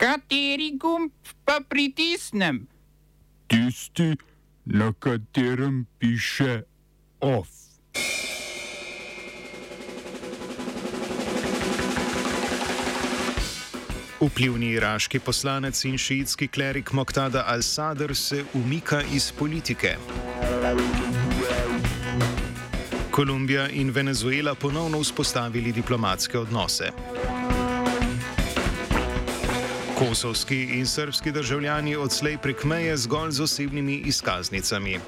Kateri gumb pa pritisnem? Tisti, na katerem piše OF. Vplivni iraški poslanec in šiitski klerik Moktada al-Sadr se umika iz politike. Kolumbija in Venezuela ponovno vzpostavili diplomatske odnose. Kosovski in srpski državljani odslej prek meje zgolj z osebnimi izkaznicami.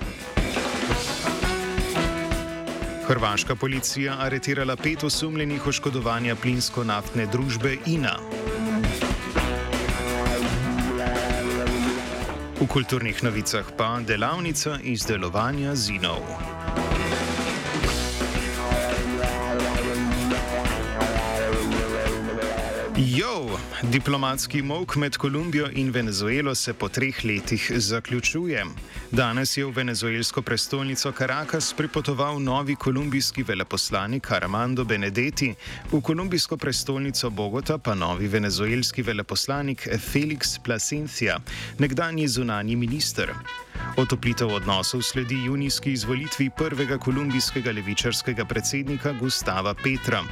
Hrvaška policija aretirala pet osumljenih oškodovanja plinsko-naftne družbe INA. V kulturnih novicah pa delavnica izdelovanja zinov. Jo, diplomatski mok med Kolumbijo in Venezuelo se po treh letih zaključuje. Danes je v venezuelsko prestolnico Caracas pripotoval novi kolumbijski veleposlanik Armando Benedetti, v kolumbijsko prestolnico Bogota pa novi venezuelski veleposlanik Felix Plasencia, nekdanji zunani minister. Otoplitev odnosov sledi junijski izvolitvi prvega kolumbijskega levičarskega predsednika Gustava Petra.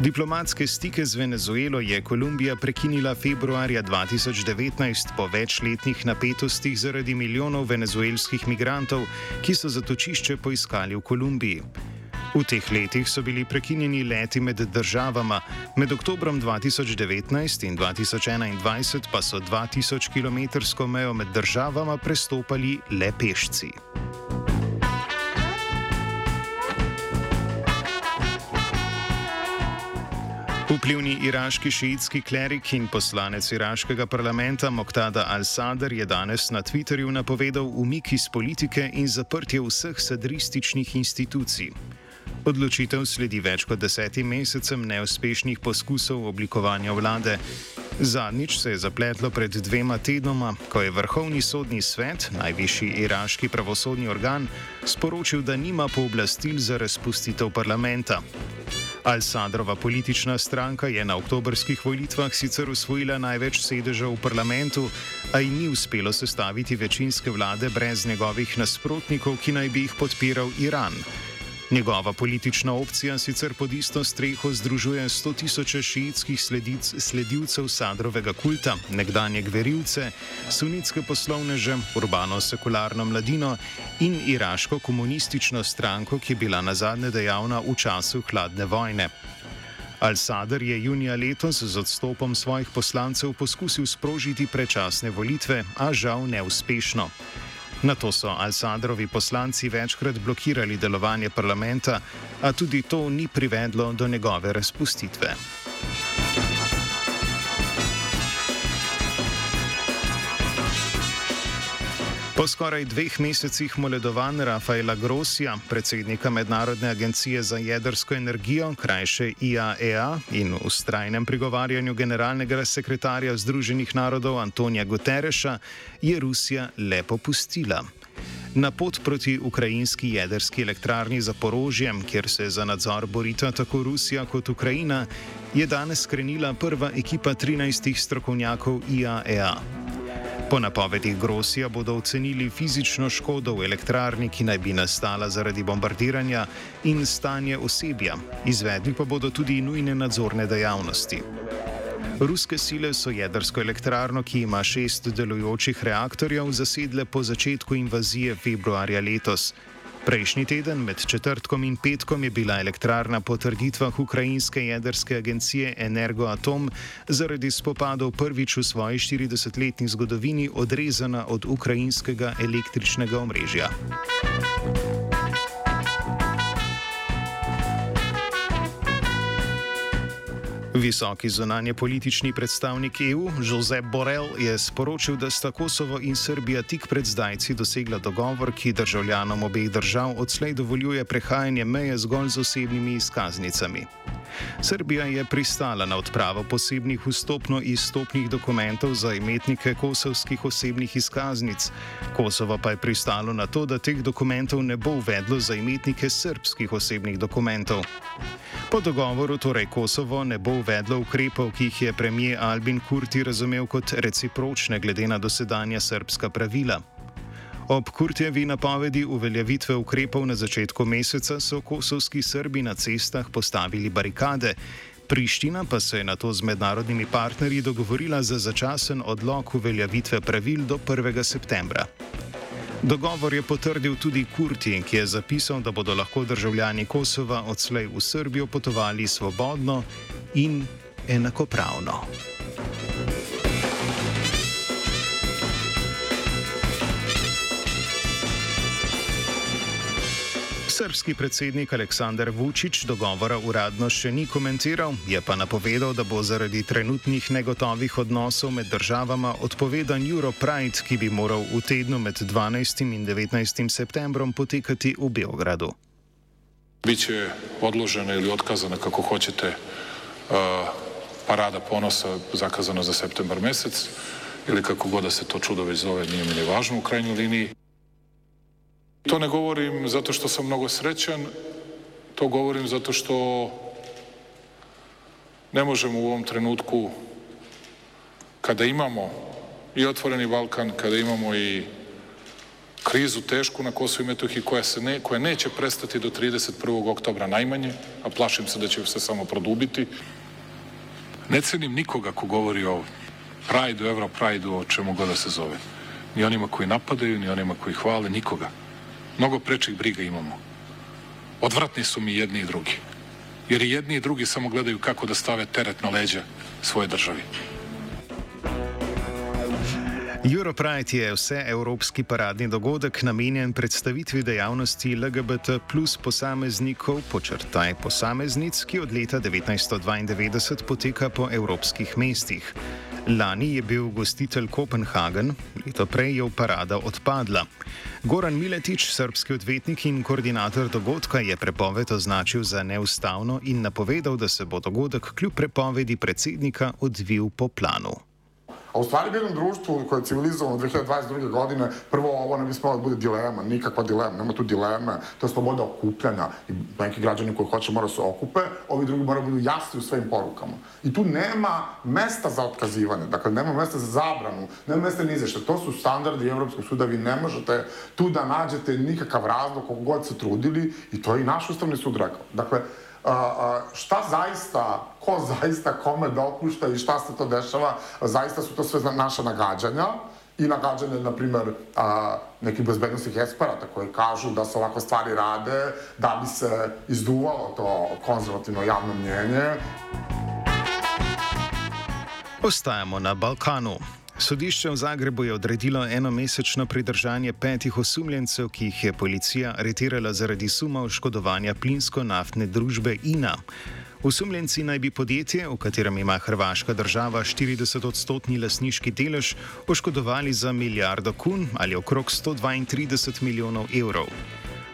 Diplomatske stike z Venezuelo je Kolumbija prekinila februarja 2019 po večletnih napetostih zaradi milijonov venezuelskih migrantov, ki so zatočišče poiskali v Kolumbiji. V teh letih so bili prekinjeni leti med državama, med oktobrom 2019 in 2021 pa so 2000 km mejo med državama prestopali le pešci. Vplivni iraški šiitski klerik in poslanec iraškega parlamenta Moktada al-Sadr je danes na Twitterju napovedal umik iz politike in zaprtje vseh sadrističnih institucij. Odločitev sledi več kot desetim mesecem neuspešnih poskusov oblikovanja vlade. Zadnjič se je zapletlo pred dvema tednoma, ko je Vrhovni sodni svet, najvišji iraški pravosodni organ, sporočil, da nima pooblastil za razpustitev parlamenta. Al-Sadrova politična stranka je na oktobrskih volitvah sicer usvojila največ sedežev v parlamentu, a ji ni uspelo sestaviti večinske vlade brez njegovih nasprotnikov, ki naj bi jih podpiral Iran. Njegova politična opcija sicer pod isto streho združuje 100 tisoče šiitskih sledilcev sadrovega kulta, nekdanje gverilce, sunitske poslovneže, urbano-sekularno mladino in iraško komunistično stranko, ki je bila na zadnje dejavna v času hladne vojne. Al-Sadr je junija letos z odstopom svojih poslancev poskusil sprožiti predčasne volitve, a žal neuspešno. Na to so Al-Sadrovi poslanci večkrat blokirali delovanje parlamenta, a tudi to ni privedlo do njegove razpustitve. Po skoraj dveh mesecih moledovanj Rafaela Grosija, predsednika Mednarodne agencije za jedrsko energijo, krajše IAEA, e in v strajnem prigovarjanju generalnega sekretarja Združenih narodov Antonija Gutereša, je Rusija le popustila. Na pot proti ukrajinski jedrski elektrarni za porožjem, kjer se za nadzor borita tako Rusija kot Ukrajina, je danes skrenila prva ekipa 13 strokovnjakov IAEA. Po napovedih Grosija bodo ocenili fizično škodo v elektrarni, ki naj bi nastala zaradi bombardiranja, in stanje osebja. Izvedli pa bodo tudi nujne nadzorne dejavnosti. Ruske sile so jedrsko elektrarno, ki ima šest delujočih reaktorjev, zasedle po začetku invazije februarja letos. Prejšnji teden, med četrtkom in petkom, je bila elektrarna po trditvah ukrajinske jedrske agencije Energoatom zaradi spopadov prvič v svoji 40-letni zgodovini odrezana od ukrajinskega električnega omrežja. Visoki zunanje politični predstavnik EU Josep Borrell je sporočil, da sta Kosovo in Srbija tik pred zdajci dosegla dogovor, ki državljanom obeh držav odslej dovoljuje prehajanje meje zgolj z osebnimi izkaznicami. Srbija je pristala na odpravo posebnih vstopno-izstopnih dokumentov za imetnike kosovskih osebnih izkaznic, Kosovo pa je pristalo na to, da teh dokumentov ne bo uvedlo za imetnike srpskih osebnih dokumentov. Po dogovoru torej Kosovo ne bo uvedlo ukrepov, ki jih je premijer Albin Kurti razumel kot recipročne glede na dosedanja srpska pravila. Ob Kurtjevi napovedi uveljavitve ukrepov na začetku meseca so kosovski Srbi na cestah postavili barikade. Priština pa se je na to z mednarodnimi partnerji dogovorila za začasen odlog uveljavitve pravil do 1. septembra. Dogovor je potrdil tudi Kurti, ki je zapisal, da bodo lahko državljani Kosova odslej v Srbijo potovali svobodno in enakopravno. Srpski predsednik Aleksandar Vučić dogovora uradno še ni komentiral, je pa napovedal, da bo zaradi trenutnih negotovih odnosov med državama odpovedan Europride, ki bi moral v tednu med 12. in 19. septembrom potekati v Beogradu. Biće odložena ili otkazana, kako hoćete, parada ponosa zakazana za septembar mesec ili kako god da se to čudo već zove, nije mi ni važno u krajnjoj liniji. To ne govorim zato što sam mnogo srećan, to govorim zato što ne možemo u ovom trenutku, kada imamo i otvoreni Balkan, kada imamo i krizu tešku na Kosovo i Metohiji koja, se ne, koja neće prestati do 31. oktobra najmanje, a plašim se da će se samo produbiti. Ne cenim nikoga ko govori o Prajdu, Europrajdu, o čemu god da se zove. Ni onima koji napadaju, ni onima koji hvale, nikoga. Mnogo prečih briga imamo. Odvratni su mi jedni i drugi. Jer i jedni i drugi samo gledaju kako da stave teret na leđa svoje državi. Europride je vseevropski paradni dogodek namenjen predstavitvi dejavnosti LGBT plus posameznikov, počrtaj posameznic, ki od leta 1992 poteka po evropskih mestih. Lani je bil gostitelj Kopenhagen, leto prej je parada odpadla. Goran Miletič, srpski odvetnik in koordinator dogodka, je prepoved označil za neustavno in napovedal, da se bo dogodek kljub prepovedi predsednika odvil po planu. A u stvari jednom društvu koje je civilizovano 2022. godine, prvo ovo ne bi smelo da bude dilema, nikakva dilema, nema tu dileme, to je sloboda okupljanja i neki građani koji hoće mora se okupe, ovi drugi moraju da budu jasni u svojim porukama. I tu nema mesta za otkazivanje, dakle nema mesta za zabranu, nema mesta ni za što. To su standardi Evropskog suda, vi ne možete tu da nađete nikakav razlog koliko god se trudili i to je i naš ustavni sud rekao. Dakle, šta zaista, ko zaista kome dopušta i šta se to dešava, zaista su to sve naša nagađanja i nagađanja, na primer, nekih bezbednostnih eksperata koji kažu da se ovakve stvari rade da bi se izduvalo to konzervativno javno mnjenje. Ostajamo na Balkanu. Sodišče v Zagrebu je odredilo enomesečno pridržanje petih osumljencev, ki jih je policija aretirala zaradi suma oškodovanja plinsko-naftne družbe INA. Osumljenci naj bi podjetje, v katerem ima hrvaška država 40-odstotni lasniški delež, oškodovali za milijardo kun ali okrog 132 milijonov evrov.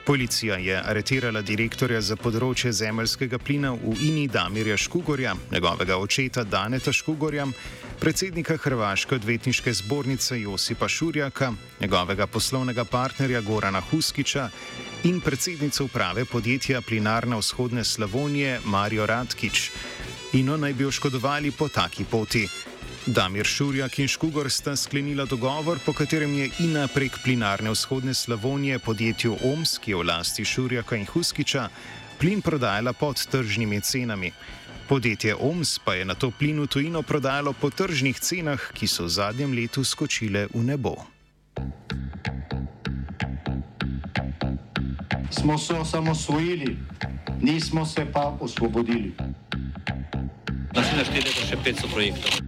Policija je aretirala direktorja za področje zemljskega plina v INI Damirja Škugorja, njegovega očeta Daneta Škugorja predsednika Hrvaške odvetniške zbornice Josipa Šurjaka, njegovega poslovnega partnerja Gorana Huskiča in predsednico uprave podjetja Plinarna vzhodne Slavonije Marijo Radkič. Ino naj bi oškodovali po taki poti. Damir Šurjak in Škugor sta sklenila dogovor, po katerem je Ina prek Plinarne vzhodne Slavonije podjetju OMS, ki je v lasti Šurjaka in Huskiča, plin prodajala pod tržnimi cenami. Podjetje OMS pa je na to plin v tujino prodajalo po tržnih cenah, ki so v zadnjem letu skočile v nebo. Smo se osamosvojili, nismo se pa osvobodili. Naslednje število je še 500 projektov.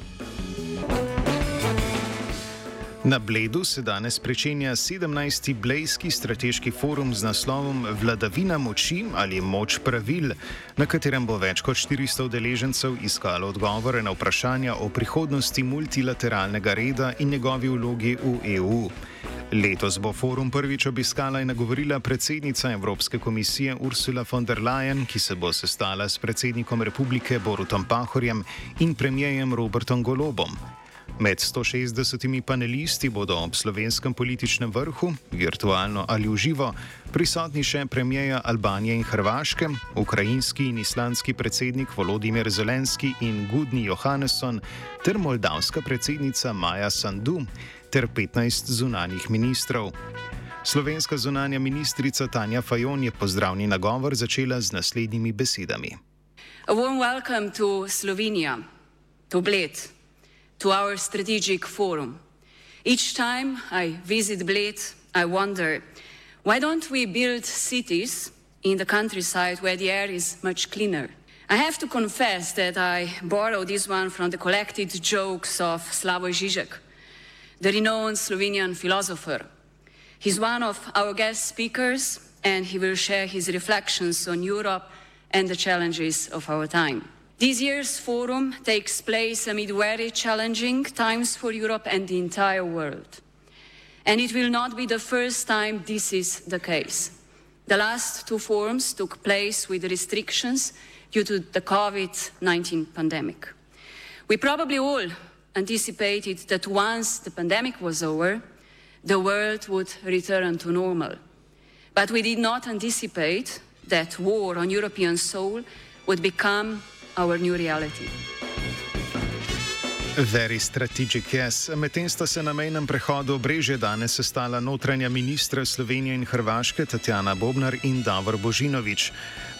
Na Bledu se danes pričenja 17. Blejski strateški forum z naslovom Vladavina moči ali moč pravil, na katerem bo več kot 400 udeležencev iskalo odgovore na vprašanja o prihodnosti multilateralnega reda in njegovi vlogi v EU. Letos bo forum prvič obiskala in nagovorila predsednica Evropske komisije Ursula von der Leyen, ki se bo sestala s predsednikom republike Borutom Pahorjem in premijejem Robertom Golobom. Med 160 panelisti bodo ob slovenskem političnem vrhu, virtualno ali v živo, prisotni še premijeja Albanije in Hrvaške, ukrajinski in islandski predsednik Volodimir Zelenski in Gudni Johannesson ter moldavska predsednica Maja Sandu ter 15 zunanjih ministrov. Slovenska zunanja ministrica Tanja Fajon je pozdravni nagovor začela z naslednjimi besedami. A warm welcome to Slovenia, to Bled. To our strategic forum. Each time I visit Bled, I wonder why don't we build cities in the countryside where the air is much cleaner? I have to confess that I borrowed this one from the collected jokes of Slavoj Žižek, the renowned Slovenian philosopher. He's one of our guest speakers, and he will share his reflections on Europe and the challenges of our time. This year's forum takes place amid very challenging times for Europe and the entire world. And it will not be the first time this is the case. The last two forums took place with restrictions due to the COVID 19 pandemic. We probably all anticipated that once the pandemic was over, the world would return to normal. But we did not anticipate that war on European soil would become our new reality. Very strategic, yes. Medtem sta se na mejnem prehodu Breže danes sestala notranja ministra Slovenije in Hrvaške Tatjana Bobnar in Davor Božinovič.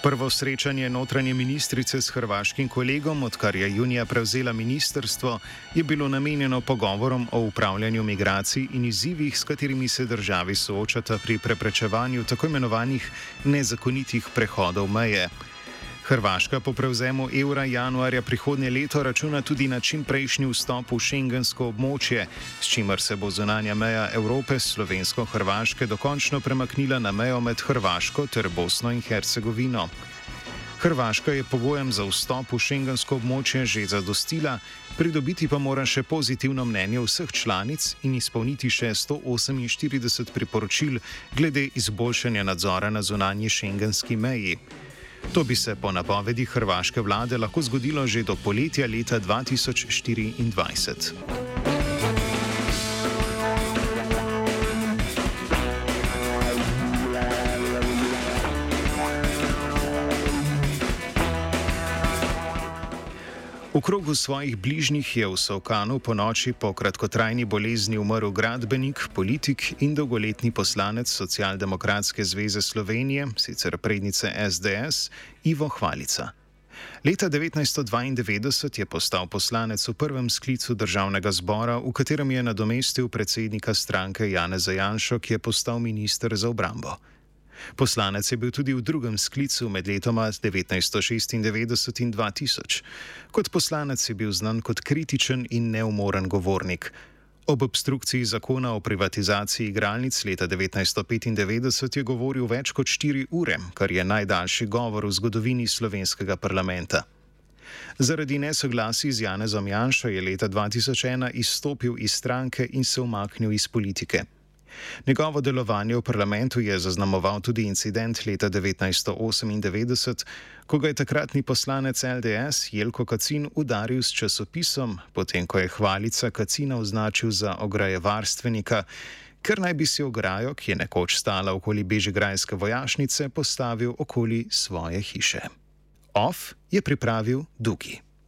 Prvo srečanje notranje ministrice s hrvaškim kolegom, odkar je junija prevzela ministrstvo, je bilo namenjeno pogovorom o upravljanju migracij in izzivih, s katerimi se državi soočata pri preprečevanju tako imenovanih nezakonitih prehodov meje. Hrvaška po prevzemu evra januarja prihodnje leto računa tudi na čimprejšnji vstop v šengensko območje, s čimer se bo zunanja meja Evrope slovensko-hrvaške dokončno premaknila na mejo med Hrvaško ter Bosno in Hercegovino. Hrvaška je pogojem za vstop v šengensko območje že zadostila, pridobiti pa mora še pozitivno mnenje vseh članic in izpolniti še 148 priporočil glede izboljšanja nadzora na zunanji šengenski meji. To bi se po napovedi hrvaške vlade lahko zgodilo že do poletja leta 2024. V krogu svojih bližnjih je v Sovkanu po noči po kratkotrajni bolezni umrl gradbenik, politik in dolgoletni poslanec Socialdemokratske zveze Slovenije, sicer prednice SDS, Ivo Hvalica. Leta 1992 je postal poslanec v prvem sklicu državnega zbora, v katerem je nadomestil predsednika stranke Janeza Janša, ki je postal minister za obrambo. Poslanec je bil tudi v drugem sklicu med letoma 1996 in 2000. Kot poslanec je bil znan kot kritičen in neumoren govornik. Ob obstrukciji zakona o privatizaciji igralnic leta 1995 je govoril več kot 4 ure, kar je najdaljši govor v zgodovini slovenskega parlamenta. Zaradi nesoglasij z Janezom Janšo je leta 2001 izstopil iz stranke in se umaknil iz politike. Njegovo delovanje v parlamentu je zaznamoval tudi incident leta 1998, ko ga je takratni poslanec LDS Jelko Kacin udaril s časopisom, potem ko je hvalica Kacina označil za ograjevarstvenika, ker naj bi si ograjo, ki je nekoč stala okoli Bežigrajske vojašnice, postavil okoli svoje hiše. Off je pripravil Duki.